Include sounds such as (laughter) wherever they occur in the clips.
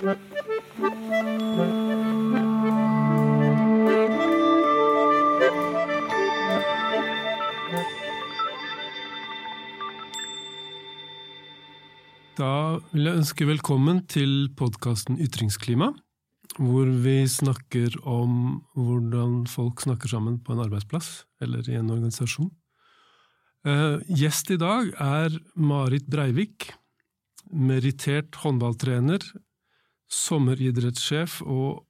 Da vil jeg ønske velkommen til podkasten Ytringsklima, hvor vi snakker om hvordan folk snakker sammen på en arbeidsplass eller i en organisasjon. Uh, gjest i dag er Marit Breivik, merittert håndballtrener, sommeridrettssjef og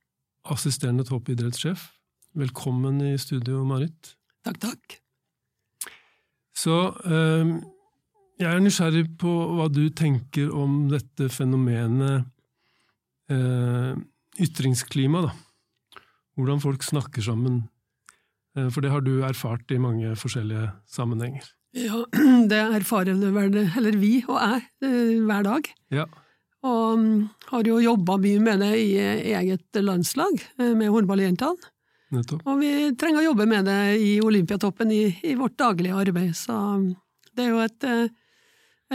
assisterende toppidrettssjef. Velkommen i studio, Marit. Takk, takk. Så eh, jeg er nysgjerrig på hva du tenker om dette fenomenet eh, ytringsklima, da. Hvordan folk snakker sammen. Eh, for det har du erfart i mange forskjellige sammenhenger. Ja, (clears throat) det erfarer vel, eller vi og jeg, eh, hver dag. Ja. Og mm, har jo jobba mye med det i eget landslag, eh, med håndballjentene. Nettopp. Og vi trenger å jobbe med det i Olympiatoppen i, i vårt daglige arbeid. Så mm, det er jo et, eh,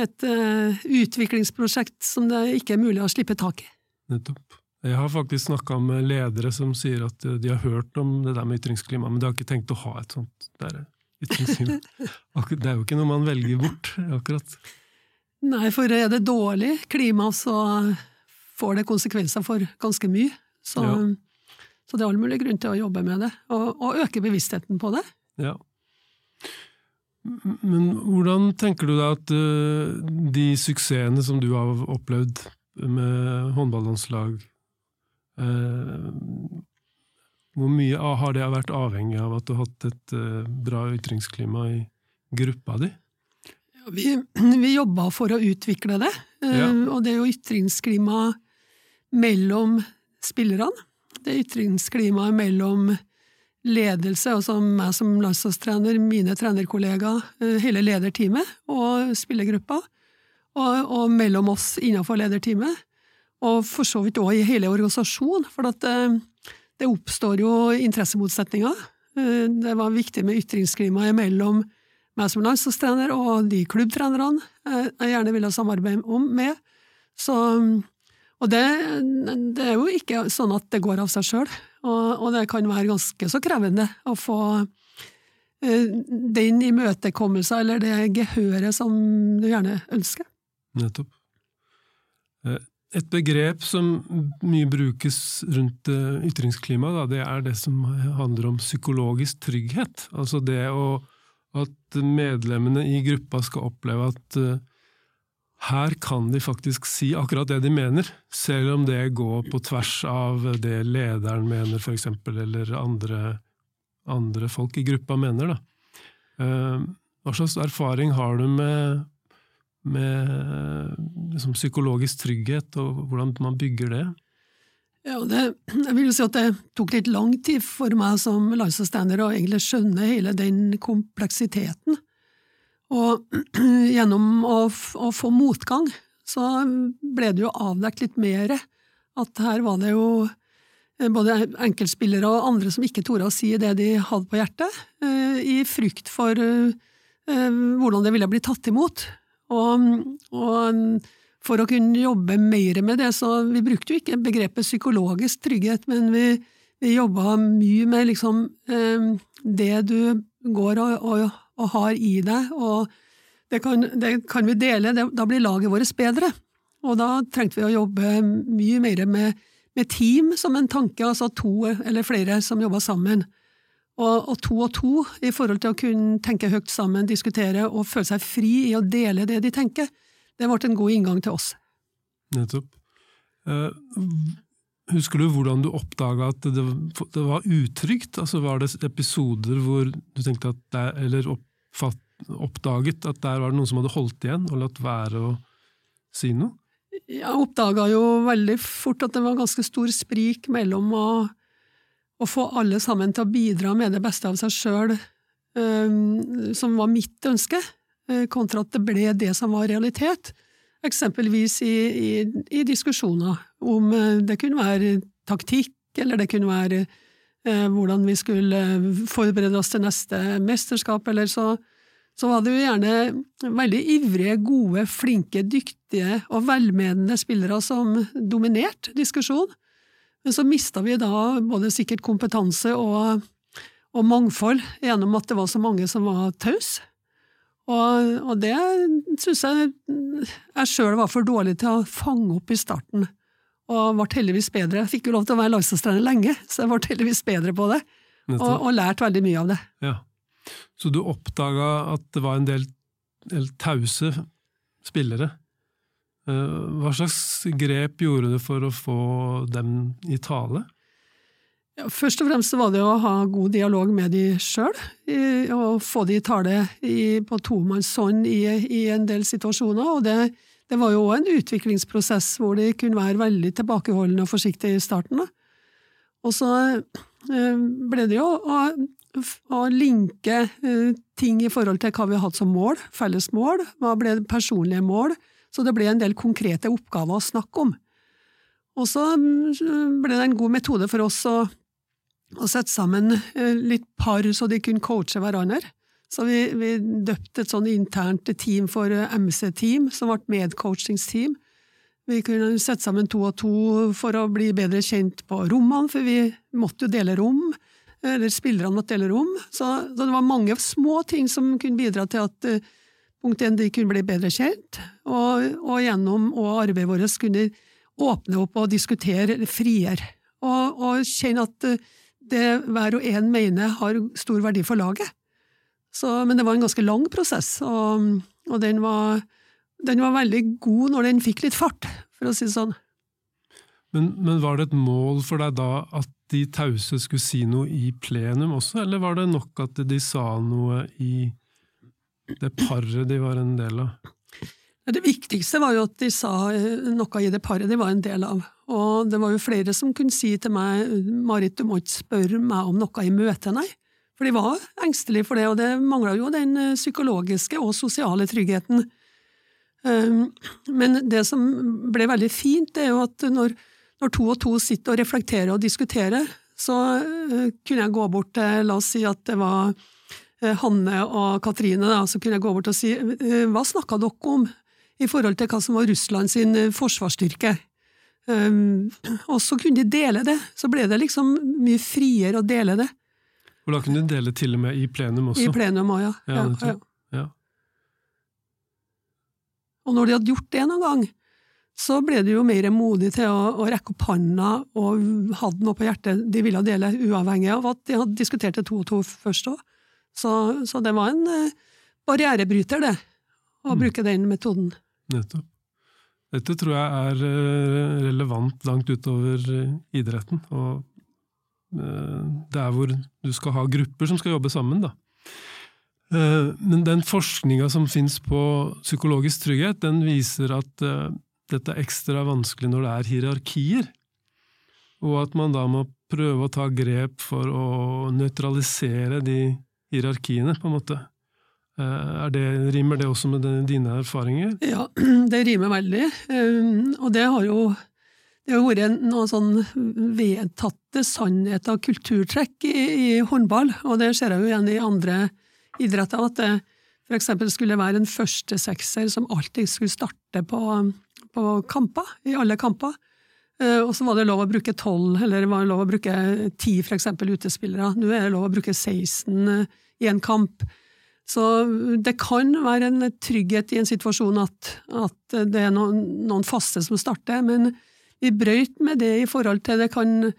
et eh, utviklingsprosjekt som det ikke er mulig å slippe tak i. Nettopp. Jeg har faktisk snakka med ledere som sier at de har hørt om det der med ytringsklima, men de har ikke tenkt å ha et sånt der ytringsklima. (laughs) Det er jo ikke noe man velger bort, akkurat. Nei, for er det dårlig klima, så får det konsekvenser for ganske mye. Så, Ja. så det er all mulig grunn til å jobbe med det, og, og øke bevisstheten på det. Ja. Men hvordan tenker du deg at eh, de suksessene som du har opplevd med håndballandslag eh, Hvor mye har det vært avhengig av at du har hatt et eh, bra ytringsklima i gruppa di? Vi, (clears throat) vi jobba for å utvikle det, eh, Ja. og det er jo ytringsklima mellom spillerne. Det er ytringsklima mellom ledelse, altså meg som landslagstrener, mine trenerkollegaer, eh, hele lederteamet og spillergruppa, og, og mellom oss innenfor lederteamet. Og for så vidt òg i hele organisasjonen, for at eh, det oppstår jo interessemotsetninger. Det var viktig med ytringsklima mellom meg som landslagstrener og de klubbtrenerne jeg jeg gjerne ville samarbeide med. Så, og det, det er jo ikke sånn at det går av seg sjøl, og, og det kan være ganske så krevende å få eh, den imøtekommelsen eller det gehøret som du gjerne ønsker. Nettopp. Eh, Et begrep som mye brukes rundt eh, ytringsklima, det er det som handler om psykologisk trygghet. Altså det å, at medlemmene i gruppa skal oppleve at eh, her kan de faktisk si akkurat det de mener, selv om det går på tvers av det lederen mener, eksempel, eller andre, andre folk i gruppa mener. Da. Eh, Hva slags erfaring har du med med liksom, psykologisk trygghet, og hvordan man bygger det. Ja, det, jeg vil jo si at det tok litt lang tid for meg som landslagstrener å egentlig skjønne hele den kompleksiteten. Og (clears throat) gjennom å, å få motgang, så ble det jo avdekket litt mer at her var det jo eh, både enkeltspillere og andre som ikke torde å si det de hadde på hjertet, eh, i frykt for eh, hvordan det ville bli tatt imot. Og, og for å kunne jobbe mer med det, så vi brukte jo ikke begrepet psykologisk trygghet, men vi, vi jobba mye med liksom eh, det du går og, og, og har i deg, og det kan, det kan vi dele, det, da blir laget vårt bedre. Og da trengte vi å jobbe mye mer med, med team som en tanke, altså to eller flere som jobba sammen. Og, og to og to i forhold til å kunne tenke høyt sammen, diskutere og føle seg fri i å dele det de tenker. Det ble en god inngang til oss. Nettopp. Eh, husker du hvordan du oppdaga at det, det var utrygt? Altså Var det episoder hvor du tenkte at det, eller oppfatt, oppdaget at der var det noen som hadde holdt igjen og latt være å si noe? Jeg oppdaga jo veldig fort at det var ganske stor sprik mellom å, å få alle sammen til å bidra med det beste av seg sjøl, som var mitt ønske, eh, kontra at det ble det som var realitet. Eksempelvis i, i, i diskusjoner om eh, det kunne være taktikk, eller det kunne være eh, hvordan vi skulle forberede oss til neste mesterskap, eller så, så var det jo gjerne veldig ivrige, gode, flinke, dyktige og velmenende spillere som dominerte diskusjonen. Men så mista vi da både sikkert kompetanse og, og, mangfold gjennom at det var så mange som var tause. Og, og, det syns jeg jeg sjøl var for dårlig til å fange opp i starten, og ble heldigvis bedre. Jeg fikk jo lov til å være landslagstrener lenge, så jeg ble heldigvis bedre på det, og, og lært veldig mye av det. Ja. Så du oppdaga at det var en del, del tause spillere. Eh, hva slags grep gjorde du for å få dem i tale? Ja, først og fremst var det å ha god dialog med de sjøl, og få de i tale i, på tomannshånd i, i en del situasjoner. og det, det var jo òg en utviklingsprosess hvor de kunne være veldig tilbakeholdne og forsiktige i starten. Og så eh, ble det jo å, å linke eh, ting i forhold til hva vi har hatt som mål, felles mål, hva ble personlige mål, så det ble en del konkrete oppgaver å snakke om. Og så mm, ble det en god metode for oss å, å sette sammen eh, litt par så de kunne coache hverandre. Så vi, vi døpte et sånn internt team for eh, MC-team, som ble medcoachingsteam. Vi kunne sette sammen to og to for å bli bedre kjent på rommene, for vi måtte jo dele rom. Eller spillerne måtte dele rom. Så, så det var mange små ting som kunne bidra til at uh, Punkt én, de kunne bli bedre kjent, og, og gjennom og arbeidet vårt kunne åpne opp og diskutere friere, og, og kjenne at eh, det hver og en mener har stor verdi for laget. Så, men det var en ganske lang prosess, og, og den, var, den, var, veldig god når den fikk litt fart, for å si det sånn. Men, men, var det et mål for deg da at de tause skulle si noe i plenum også, eller var det nok at de sa noe i det paret de var en del av? Det viktigste var jo at de sa eh, noe i det paret de var en del av. Og det var jo flere som kunne si til meg Marit, du må ikke spørre meg om noe i møtet, nei. For de var engstelige for det, og det mangla jo den eh, psykologiske og sosiale tryggheten. Ehm, men det som ble veldig fint, det er jo at når, når to og to sitter og reflekterer og diskuterer, så eh, kunne jeg gå bort til, la oss si at det var Hanne og Katrine, da, så kunne jeg gå bort og si hva snakka dere om i forhold til hva som var Russland sin eh, forsvarsstyrke? Um, og så kunne de dele det. Så ble det liksom mye friere å dele det. Og da kunne de dele til og med i plenum også? I plenum òg, ja. Ja, ja, ja. Og når de hadde gjort det noen gang, så ble de jo mer modige til å, å rekke opp handa og hadde noe på hjertet de ville dele, uavhengig av at de hadde diskutert det to og to først òg. Så, så det var en uh, barrierebryter, det, å mm. bruke den metoden. Nettopp. Dette tror jeg er uh, relevant langt utover uh, idretten, og det er hvor du skal ha grupper som skal jobbe sammen, da. Men den forskninga som fins på psykologisk trygghet, den viser at dette er ekstra vanskelig når det er hierarkier, og at man da må prøve å ta grep for å nøytralisere de hierarkiene, på en måte. Eh, det, rimer det også med dine erfaringer? Ja, (clears throat) det rimer veldig. Um, og det har jo det har vært noen sånn vedtatte sannheter og kulturtrekk i, i, håndball, og det ser jeg jo igjen i andre idretter, at det eksempel skulle være en første sekser som alltid skulle starte på, på kamper, i alle kamper. Eh, og så var det lov å bruke tolv, eller det var lov å bruke ti, eksempel, utespillere. Nå er det lov å bruke 16 eh, i en kamp. Så det kan være en trygghet i en situasjon at, at det er noen, noen, faste som starter, men vi brøyt med det i forhold til det kan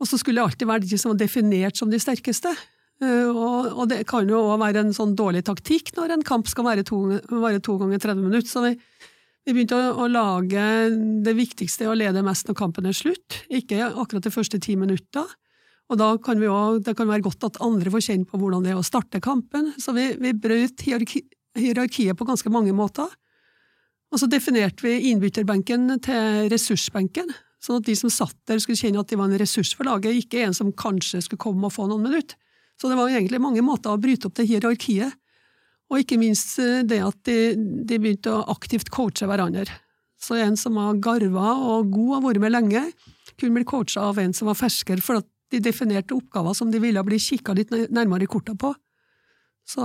Og så skulle det alltid være de som var definert som de sterkeste. Eh, og, og det kan jo òg være en sånn dårlig taktikk når en kamp skal være to, være to ganger 30 minutter. Så vi, vi begynte å, å, lage det viktigste å lede mest når kampen er slutt, ikke akkurat de første ti minutter. Og da kan vi også, det kan være godt at andre får kjenne på hvordan det er å starte kampen. Så vi, vi brøt hierarki, hierarkiet på ganske mange måter. Og så definerte vi innbytterbenken til ressursbenken, sånn at de som satt der skulle kjenne at de var en ressurs for laget, ikke en som kanskje skulle komme og få noen minutter. Så det var egentlig mange måter å bryte opp det hierarkiet og ikke minst eh, det at de, de begynte å aktivt coache hverandre. Så en som var garva og god, har vært med lenge, kunne bli coacha av en som var fersker, for at de definerte oppgaver som de ville bli kikka litt nærmere i korta på. Så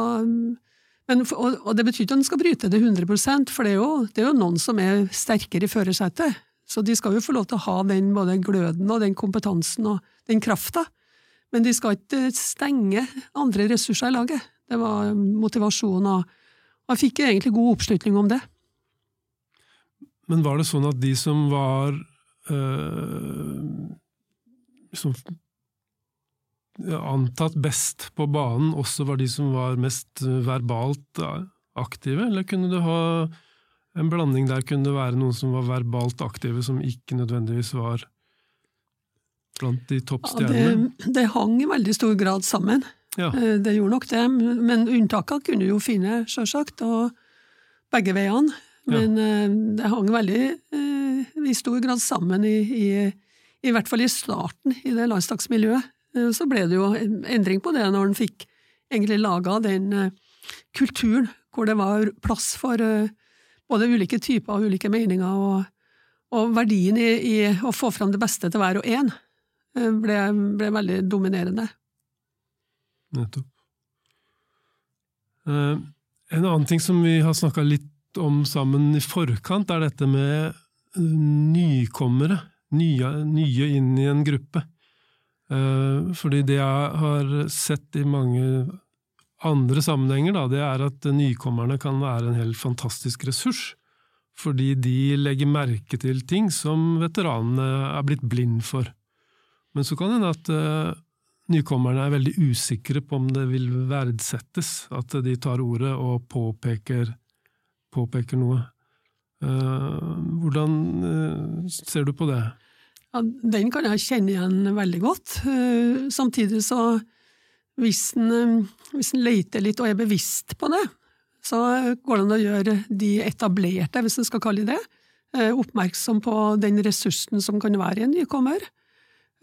Men, og, og, det betyr ikke at en skal bryte det 100 for det er, jo, det er jo noen som er sterkere i førersetet. Så de skal jo få lov til å ha den både gløden og den kompetansen og den krafta. Men de skal ikke stenge andre ressurser i laget. Det var motivasjon, og, og jeg fikk egentlig god oppslutning om det. Men var det sånn at de som var øh, som antatt best på banen, også var de som var mest verbalt aktive, eller kunne du ha en blanding der? Kunne det være noen som var verbalt aktive, som ikke nødvendigvis var blant de toppstjernene? Ja, det, det, hang i veldig stor grad sammen. Ja. Eh, det gjorde nok det, men unntakene kunne du jo finne, sjølsagt, og begge veiene. Men ja. Eh, det hang veldig eh, i stor grad sammen i, i, i hvert fall i starten i det landslagsmiljøet. Eh, så ble det jo endring på det når en fikk egentlig laga den eh, kulturen hvor det var plass for eh, både ulike typer og ulike meninger, og, og verdien i, i, å få fram det beste til hver og en ble, ble veldig dominerende. Nettopp. En annen ting som vi har snakka litt om sammen i forkant, er dette med nykommere. Nye, nye inn i en gruppe. Eh, fordi det jeg har sett i mange andre sammenhenger, da, det er at nykommerne kan være en helt fantastisk ressurs. Fordi de legger merke til ting som veteranene er blitt blind for. Men så kan det hende at uh, nykommerne er veldig usikre på om det vil verdsettes, at de tar ordet og påpeker, påpeker noe. Uh, hvordan ser du på det? Ja, den kan jeg kjenne igjen veldig godt. Eh, samtidig så, hvis en, eh, hvis en leter litt og er bevisst på det, så går det an å gjøre de etablerte, hvis en skal kalle det det, eh, oppmerksom på den ressursen som kan være i en nykommer.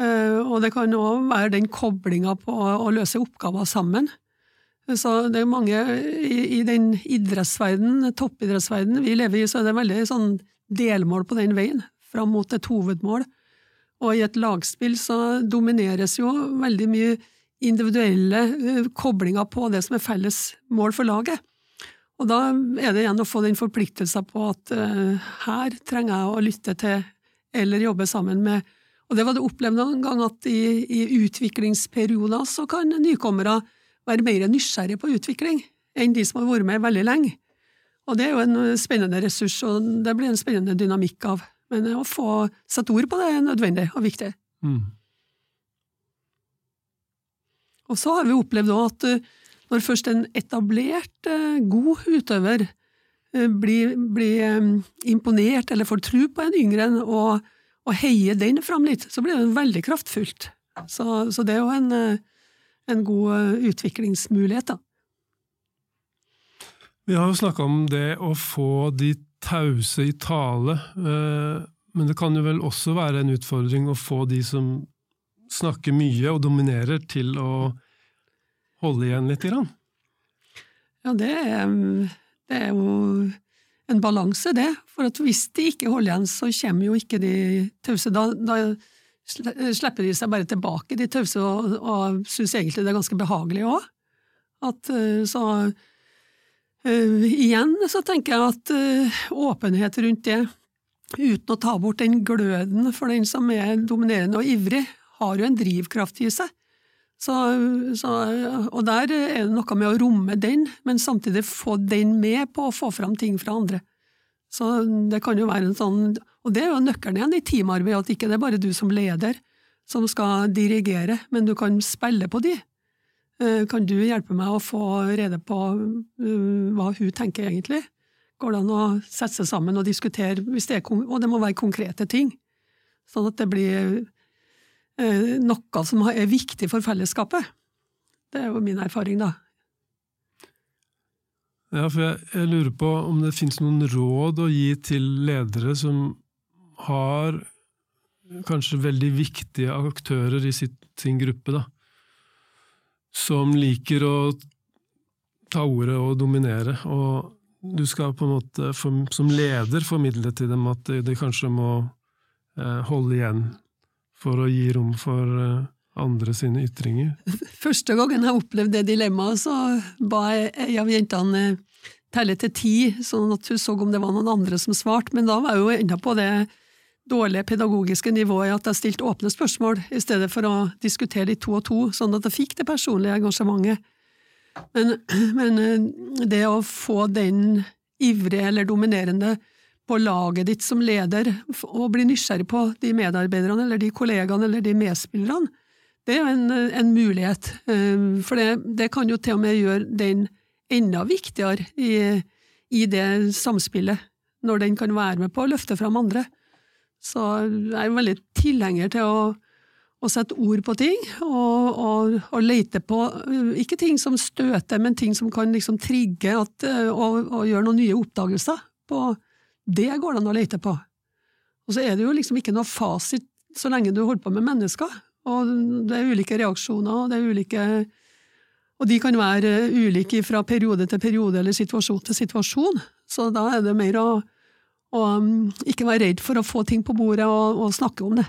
Og det kan òg være den koblinga på å løse oppgaver sammen. Så det er mange i, i den idrettsverden, toppidrettsverden vi lever i, så er det veldig sånn delmål på den veien, fram mot et hovedmål. Og i et lagspill så domineres jo veldig mye individuelle eh, koblinger på det som er felles mål for laget. Og da er det igjen å få den forpliktelsen på at uh, her trenger jeg å lytte til eller jobbe sammen med Og det var det opplevd noen gang at i, i utviklingsperioder så kan nykommere være mer nysgjerrige på utvikling enn de som har vært med veldig lenge. Og det er jo en spennende ressurs, og det blir en spennende dynamikk av. Men å få satt ord på det er nødvendig og viktig. Mm. Og så har vi opplevd at eh, når først en etablert, eh, god utøver eh, blir, blir imponert eller får tro på en yngre og, og heier den fram litt, så blir det veldig kraftfullt. Så, så det er jo en, en god utviklingsmulighet, da. Vi har jo snakka om det å få de tause i tale, eh, men det kan jo vel også være en utfordring å få de som snakker mye og dominerer, til å holde igjen litt? Grann. Ja, det er, det er jo en balanse, det. For hvis de ikke holder igjen, så kommer jo ikke de tause. Da, da slipper de seg bare tilbake, de tause, og, og syns egentlig det er ganske behagelig òg. Eh, så Uh, igjen så tenker jeg at uh, åpenhet rundt det, uten å ta bort den gløden for den som er dominerende og ivrig, har jo en drivkraft i seg. Så, så, og der er det noe med å romme den, men samtidig få den med på å få fram ting fra andre. Så det kan jo være en sånn, Og det er jo nøkkelen igjen i teamarbeid, at ikke det er bare du som leder som skal dirigere, men du kan spille på de. Eh, kan du hjelpe meg å få rede på eh, hva hun tenker egentlig? Går det an å sette seg sammen og diskutere, det og det må være konkrete ting, sånn at det blir eh, noe som er viktig for fellesskapet? Det er jo min erfaring, da. Ja, for jeg, jeg lurer på om det finnes noen råd å gi til ledere som har kanskje veldig viktige aktører i sitt, sin gruppe, da som liker å ta ordet og dominere. Og du skal på en måte som leder formidle til dem at de, kanskje må eh, holde igjen for å gi rom for, eh, andre sine ytringer? Første gangen jeg opplevde det dilemmaet, så ba jeg ei av jentene telle til ti, sånn at hun så om det var noen andre som svarte, men da var jeg jo enda på det dårlige pedagogiske nivået at jeg stilte åpne spørsmål, i stedet for å diskutere de to og to, sånn at jeg fikk det personlige engasjementet. Men, (clears throat) men eh, det å få den ivrige eller dominerende på laget ditt som leder, og bli nysgjerrig på de medarbeiderne eller de kollegaene eller de medspillerne, det er en, en mulighet. Eh, for det, det, kan jo til og med gjøre den enda viktigere i, i det samspillet, når den kan være med på å løfte fram andre. Så jeg er veldig tilhenger til å, å sette ord på ting, og, og, og, lete på ikke ting som støter, men ting som kan liksom trigge at, og, og, gjøre noen nye oppdagelser. På, det går det an å lete på. Og så er det jo liksom ikke noe fasit så lenge du holder på med mennesker. Og det er ulike reaksjoner, og det er ulike og de kan være ulike fra periode til periode eller situasjon til situasjon. Så da er det mer å og um, ikke være redd for å få ting på bordet og, og snakke om det.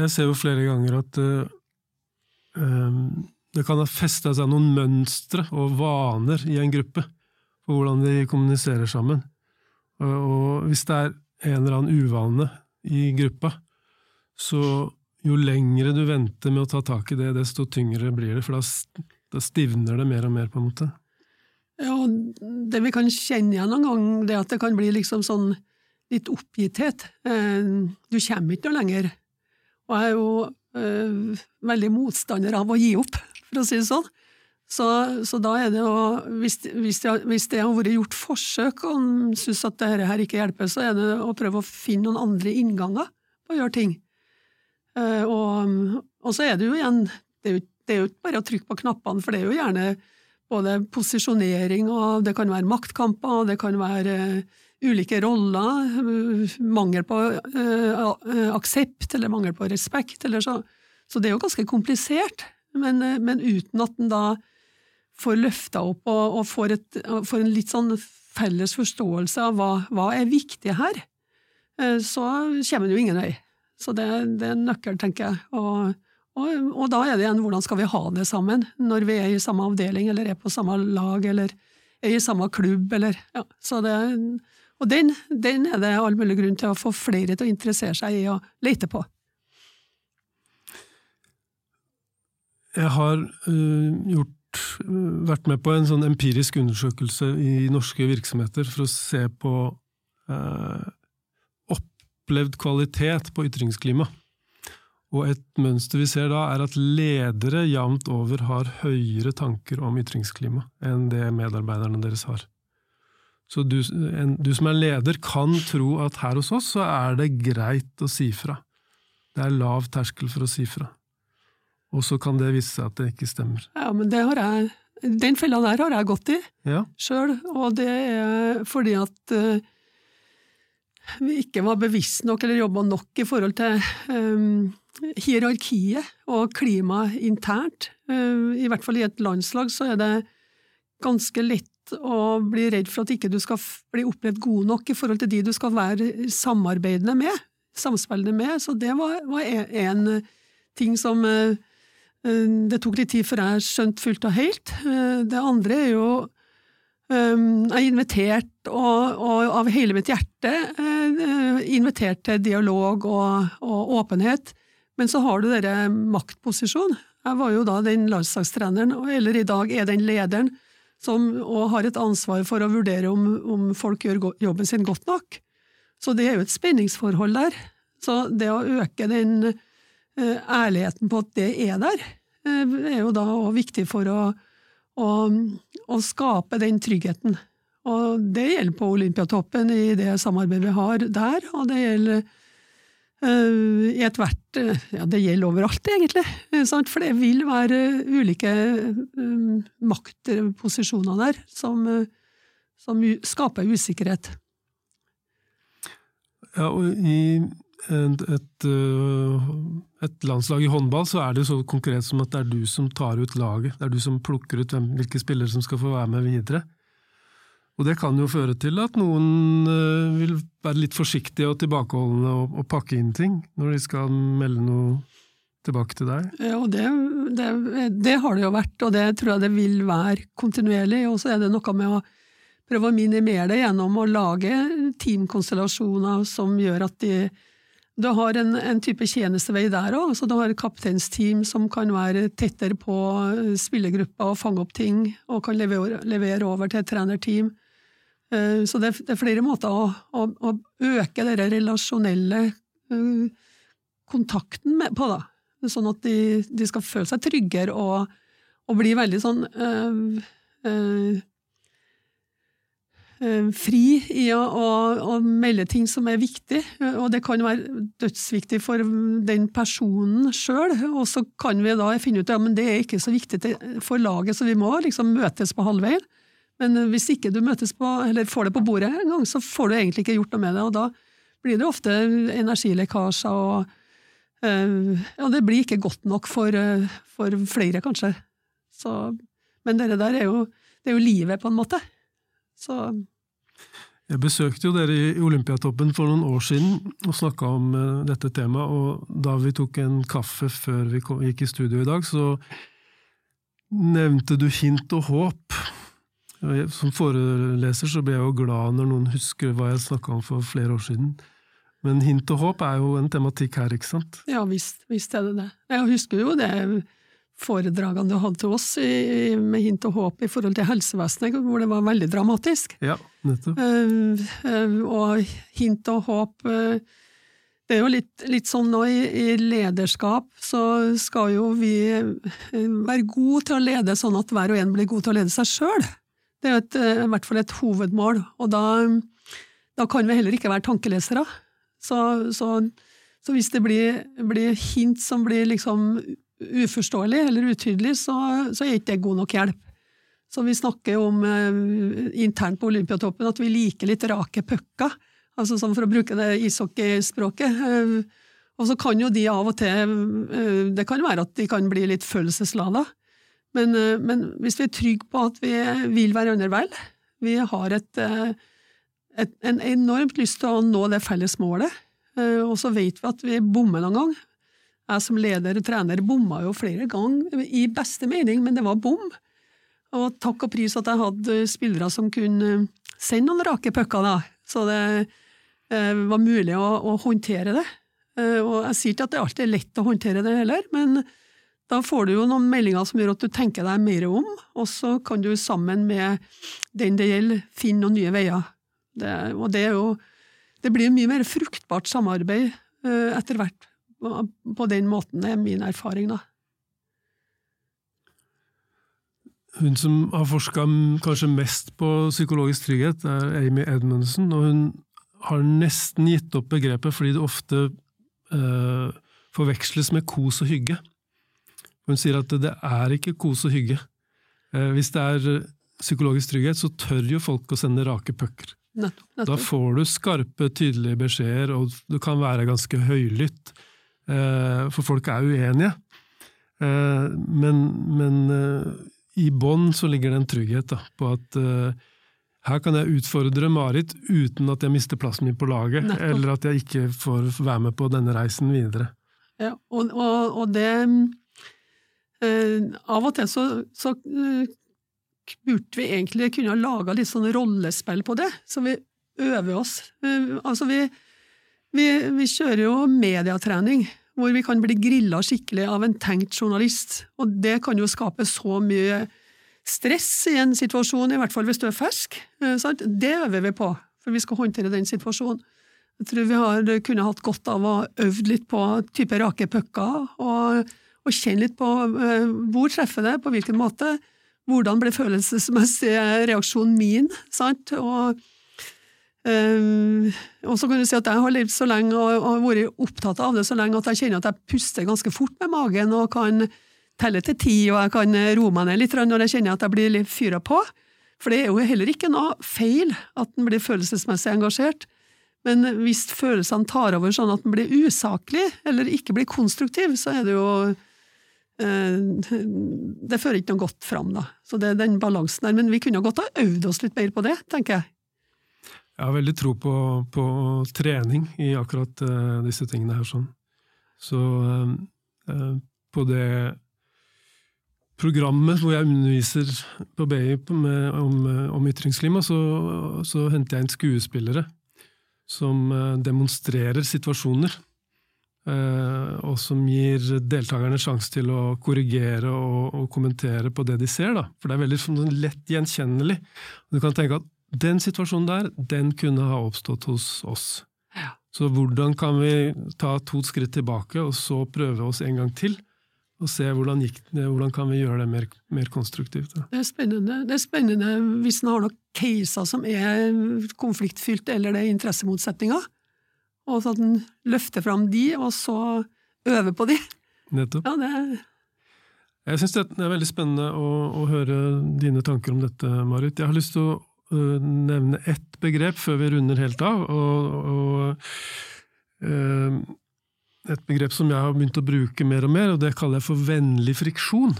Jeg ser jo flere ganger at uh, det kan ha festa seg noen mønstre og vaner i en gruppe for hvordan de kommuniserer sammen. Og, hvis det er en eller annen uvane i gruppa, så jo lengre du venter med å ta tak i det, desto tyngre blir det, for da stivner det mer og mer, på en måte. Ja, det vi kan kjenne igjen noen gang, det at det kan bli liksom sånn litt oppgitthet. Eh, du kommer ikke noe lenger. Og jeg er jo øh, veldig motstander av å gi opp, (laughs) for å si det sånn. Så, så da er det å Hvis, hvis, det, hvis det har vært gjort forsøk og syns at dette her ikke hjelper, så er det å prøve å finne noen andre innganger på å gjøre ting. Uh, og, og, så er det jo igjen jo, det er jo ikke bare å trykke på knappene, for det er jo gjerne både posisjonering, og det kan være maktkamper, og det kan være uh, ulike roller, uh, mangel på uh, aksept eller mangel på respekt. Så, så, det er jo ganske komplisert, men, men uten at en da får løfta opp og, og får, et, får, en litt sånn felles forståelse av hva, hva er viktig her, så kommer en jo ingen vei. Så det, det er en nøkkel, tenker jeg. Og og, og, da er det igjen hvordan skal vi ha det sammen, når vi er i samme avdeling, eller er på samme lag, eller er i samme klubb, eller ja. Det, og den, den er det all mulig grunn til å få flere til å interessere seg i og lete på. Jeg har øh, gjort, uh, vært med på en sånn empirisk undersøkelse i norske virksomheter for å se på uh, opplevd kvalitet på ytringsklima. Og et mønster vi ser da, er at ledere jevnt over har høyere tanker om ytringsklima enn det medarbeiderne deres har. Så du, en, du, som er leder, kan tro at her hos oss så er det greit å si fra. Det er lav terskel for å si fra. Og så kan det vise seg at det ikke stemmer. Ja, men det har jeg, Den fella der har jeg gått i ja. sjøl, og det er fordi at uh, vi ikke var bevisst nok eller jobba nok i forhold til um, hierarkiet og klimaet internt. Uh, I hvert fall i et landslag så er det ganske lett å bli redd for at ikke du skal bli opplevd god nok i forhold til de du skal være samarbeidende med, samspillende med. Så det var, var en ting som uh, det tok litt tid før jeg skjønte fullt og helt. Uh, det andre er jo Um, er invitert, og, og, av hele mitt hjerte, uh, invitert til dialog og, og, åpenhet. Men så har du dere maktposisjon. Jeg var jo da den landslagstreneren, eller i dag er den lederen, som òg har et ansvar for å vurdere om, om folk gjør jobben sin godt nok. Så det er jo et spenningsforhold der. Så det å øke den uh, ærligheten på at det er der, uh, er jo da òg viktig for å og, skape den tryggheten. Og det gjelder på Olympiatoppen i det samarbeidet vi har der, og det gjelder uh, i ethvert uh, Ja, det gjelder overalt, egentlig. For det vil være ulike uh, maktposisjoner der som, som skaper usikkerhet. Ja, og i et, et, øh, et, landslag i håndball, så er det så konkret som at det er du som tar ut laget. Det er du som plukker ut hvem, hvilke spillere som skal få være med videre. Og det kan jo føre til at noen uh, vil være litt forsiktige og tilbakeholdne og, og, pakke inn ting når de skal melde noe tilbake til deg. Ja, det, det, det, har det jo vært, og det tror jeg det vil være kontinuerlig. Og så er det noe med å prøve å minimere det gjennom å lage teamkonstellasjoner som gjør at de du har en, en type tjenestevei der òg. Du har et kapteinsteam som kan være tettere på spillergruppa og fange opp ting, og kan levere, levere over til et trenerteam. Eh, så det, det, er flere måter å, å, å øke den relasjonelle uh, kontakten med, på, da. Sånn at de, de, skal føle seg tryggere og, og bli veldig sånn øh, Eh, fri i å, å, å, melde ting som er viktig, og det kan være dødsviktig for den personen sjøl. Og så kan vi da finne ut at ja, det er ikke så viktig for laget, så vi må liksom møtes på halvveien. Men hvis ikke du møtes på, eller får det på bordet en gang, så får du egentlig ikke gjort noe med det. Og da blir det ofte energilekkasjer, og, og det blir ikke godt nok for, øh, for flere, kanskje. Så, men det der er jo, det er jo livet, på en måte. Så jeg besøkte jo dere i Olympiatoppen for noen år siden og snakka om uh, dette temaet, og da vi tok en kaffe før vi kom, gikk i studio i dag, så nevnte du hint og håp. Som foreleser så ble jeg jo glad når noen husker hva jeg snakka om for flere år siden. Men hint og håp er jo en tematikk her, ikke sant? Ja visst, visst er det det. Jeg husker jo det foredragene du hadde til oss i, med hint og håp i forhold til helsevesenet, hvor det var veldig dramatisk. Ja, nettopp. Uh, uh, og hint og håp uh, Det er jo litt, litt sånn nå i, i, lederskap, så skal jo vi være gode til å lede sånn at hver og en blir god til å lede seg sjøl. Det er jo et, i hvert fall et hovedmål, og da, da, kan vi heller ikke være tankelesere. Så, så, så hvis det blir, blir hint som blir liksom uforståelig eller utydelig, så, så er ikke det god nok hjelp. Så vi snakker om eh, internt på Olympiatoppen at vi liker litt rake pucker, altså sånn for å bruke det ishockeyspråket. Eh, og så kan jo de av og til eh, Det kan være at de kan bli litt følelseslada, men, eh, men, hvis vi er trygge på at vi vil hverandre vel, vi har et, eh, et, en enormt lyst til å nå det felles målet, eh, og så vet vi at vi bommer noen gang, jeg som leder og trener bomma jo flere ganger, i beste mening, men det var bom. Og takk og pris at jeg hadde spillere som kunne sende noen rake pucker, da, så det eh, var mulig å, å, håndtere det. Eh, og jeg sier ikke at det alltid er lett å håndtere det heller, men da får du jo noen meldinger som gjør at du tenker deg mer om, og så kan du sammen med den det gjelder, finne noen nye veier. Det, og det er jo Det blir mye mer fruktbart samarbeid eh, etter hvert på den måten, er min erfaring, da. Hun som har forska kanskje mest på psykologisk trygghet, er Amy Edmundsen, og hun har nesten gitt opp begrepet fordi det ofte eh, forveksles med kos og hygge. Hun sier at det er ikke kos og hygge. Eh, hvis det er psykologisk trygghet, så tør jo folk å sende rake pucker. Da får du skarpe, tydelige beskjeder, og du kan være ganske høylytt. Eh, for folk er uenige. Eh, men, men eh, i bånn så ligger det en trygghet da, på at her kan jeg utfordre Marit uten at jeg mister plassen min på laget, Nettopp. eller at jeg ikke får være med på denne reisen videre. Ja, og, og, og det eh, Av og til så, så uh, burde vi egentlig kunne ha laga litt sånn rollespill på det, så vi øver oss. Uh, altså vi, vi, vi, kjører jo mediatrening, hvor vi kan bli grilla skikkelig av en tenkt journalist, og det kan jo skape så mye stress i en situasjon, i hvert fall hvis du er fersk. Eh, sant? Det øver vi på, for vi skal håndtere den situasjonen. Jeg tror vi har kunne hatt godt av å øve litt på type rake pucker, og, og kjenne litt på uh, hvor treffer det, på hvilken måte, hvordan ble følelsesmessig reaksjonen min, sant? og Uh, og så kan du si at Jeg har levd så lenge og, og vært opptatt av det så lenge at jeg kjenner at jeg puster ganske fort med magen og kan telle til ti, og jeg kan roe meg ned litt når jeg kjenner at jeg blir litt fyra på. For det er jo heller ikke noe feil at en blir følelsesmessig engasjert. Men hvis følelsene tar over sånn at en blir usaklig, eller ikke blir konstruktiv, så er det jo eh, det fører ikke noe godt fram, da. Så det er den balansen der. Men vi kunne godt ha øvd oss litt mer på det, tenker jeg. Jeg har veldig tro på, på trening i akkurat uh, disse tingene her. sånn. Så uh, på det programmet hvor jeg underviser på BI med, om, om, ytringsklima, så, så, henter jeg inn skuespillere som demonstrerer situasjoner. og som gir deltakerne sjanse til å korrigere og, og, kommentere på det de ser. Da. For det er veldig sånn, lett gjenkjennelig. Du kan tenke at den situasjonen der, den kunne ha oppstått hos oss. Ja. Så hvordan kan vi ta to skritt tilbake, og så prøve oss en gang til? Og se hvordan, gikk det, hvordan kan vi gjøre det mer, mer konstruktivt. Da. Det er spennende. Det er spennende hvis en har noen caser som er konfliktfylt, eller det er interessemotsetninger, og så at en løfter fram de, og så øver på de. Nettopp. Ja, det jeg syns det er veldig spennende å, å, høre dine tanker om dette, Marit. Jeg har lyst til å nevne ett begrep før vi runder helt av. og, og uh, et begrep som jeg har begynt å bruke mer og mer, og det kaller jeg for vennlig friksjon.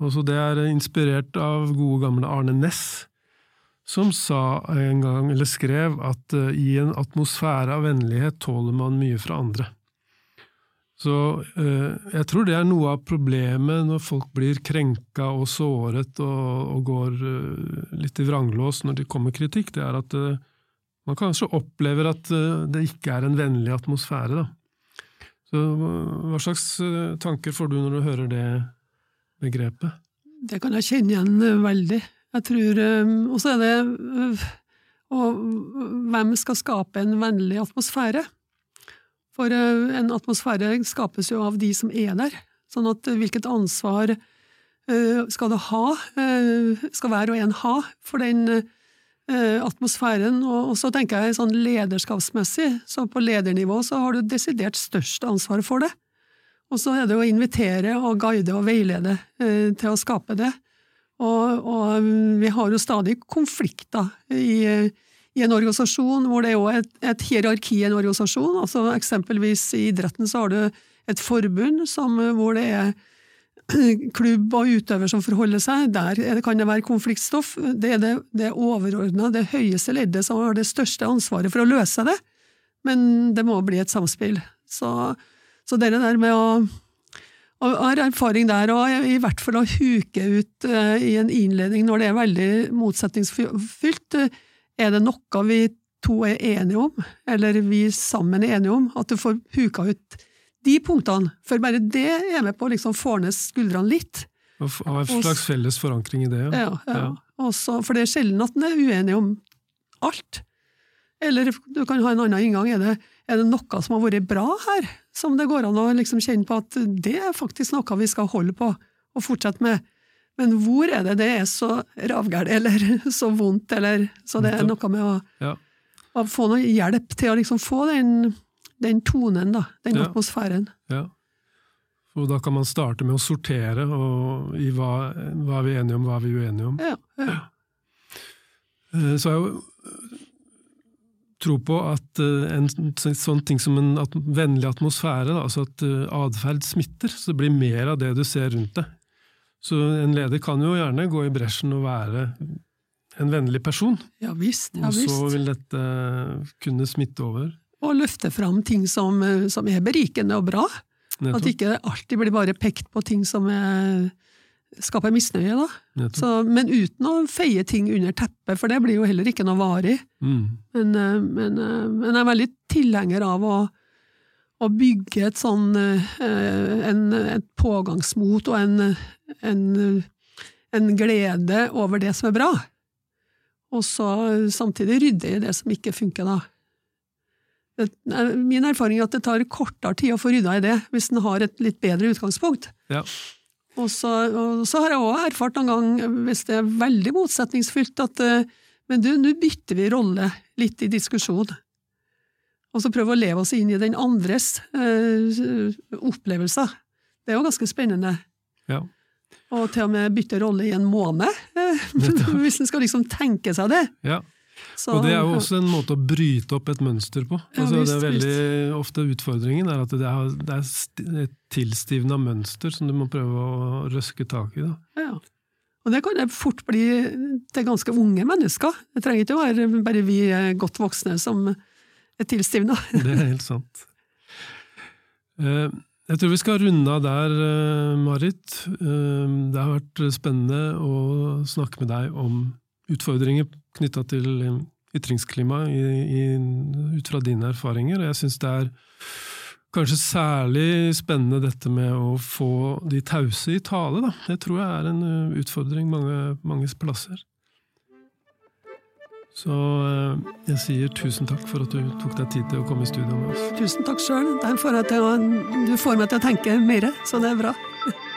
Også det er inspirert av gode, gamle Arne Næss, som sa en gang, eller skrev, at uh, i en atmosfære av vennlighet tåler man mye fra andre. Så eh, jeg tror det er noe av problemet når folk blir krenka og såret og, og går eh, litt i vranglås når de kommer kritikk, det er at eh, man kanskje opplever at det ikke er en vennlig atmosfære. Da. Så hva slags tanker får du når du hører det begrepet? Det kan jeg kjenne igjen veldig. Jeg tror Og så er det og hvem skal skape en vennlig atmosfære? For eh, en atmosfære skapes jo av de som er der. Sånn at eh, hvilket ansvar eh, skal ha, skal hver og en ha for den atmosfæren? Og så tenker jeg sånn lederskapsmessig, så på ledernivå så har du desidert størst ansvar for det. Og så er det å invitere og guide og veilede til å skape det. Og, og vi har jo stadig konflikter i i en organisasjon hvor det er jo et, et hierarki i en organisasjon. altså Eksempelvis i idretten så har du et forbund som, hvor det er (clears throat) klubb og utøver som forholder seg. Der det, kan det være konfliktstoff. Det er det, det overordna, det høyeste leddet som har det største ansvaret for å løse det. Men det må bli et samspill. Så, så det der med å og har erfaring der, og i hvert fall å huke ut uh, i en innledning når det er veldig motsetningsfylt. Er det noe vi to er enige om, eller vi sammen er enige om, at du får huka ut de punktene, for bare det er med på å liksom ned skuldrene litt. Og ha en slags felles forankring i det. Ja, ja. ja. Også, for det er sjelden at en er uenig om alt. Eller du kan ha en annen inngang. Er det, er det noe som har vært bra her, som det går an å liksom kjenne på at det er faktisk noe vi skal holde på og fortsette med? Men hvor er det det er så ravgæli eller (laughs) så vondt, eller Så det er noe med å, ja. å få noe hjelp til å liksom få den, den tonen, da. Den ja. atmosfæren. Ja. Og da kan man starte med å sortere og, i hva, hva er vi enige om, hva er vi uenige om. Ja, ja. Eh, så jeg jo tro på at eh, en sånn ting som en vennlig atmosfære, altså at eh, atferd smitter, så det blir mer av det du ser rundt deg. Så en leder kan jo gjerne gå i bresjen og være en vennlig person. Ja visst, ja visst. Og så vil dette kunne smitte over. Og løfte fram ting som, som er berikende og bra. Nettopp. At ikke alltid blir bare pekt på ting som er, skaper misnøye. da. Så, men uten å feie ting under teppet, for det blir jo heller ikke noe varig. Mm. Men, eh, men, eh, men, jeg er veldig tilhenger av å å bygge et sånn eh, en, et pågangsmot og en, en, en, glede over det som er bra, og så samtidig rydde i det som ikke funker, da. Min erfaring er at det tar kortere tid å få rydda i det, hvis en har et litt bedre utgangspunkt. Ja. Og, så, og så, har jeg òg erfart noen gang, hvis det er veldig motsetningsfylt, at eh, men du, nå bytter vi rolle litt i diskusjon og så prøve å leve oss inn i den andres eh, opplevelser. Det er jo ganske spennende. Ja. Og til og med bytte rolle i en måned, eh, (laughs) hvis en skal liksom tenke seg det. Ja. Så, og det er jo også en måte å bryte opp et mønster på. Ja, Altså, visst, det er veldig ofte Utfordringen er at det er, det er et tilstivna mønster som du må prøve å røske tak i. Da. Ja. Og det kan det fort bli til ganske unge mennesker. Det trenger ikke å være bare vi godt voksne som tilstivna. (laughs) Det er helt sant. Eh, Jeg tror vi skal runde av der, eh, Marit. Eh, Det har vært spennende å snakke med deg om utfordringer knytta til ytringsklima i, i, ut fra dine erfaringer. Jeg syns det er kanskje særlig spennende dette med å få de tause i tale. Da. Det tror jeg er en utfordring mange, mange plasser. Så eh, jeg sier tusen takk for at du tok deg tid til å komme i studio med oss. Tusen takk sjøl. Du får meg til å tenke mer, så det er bra. (laughs)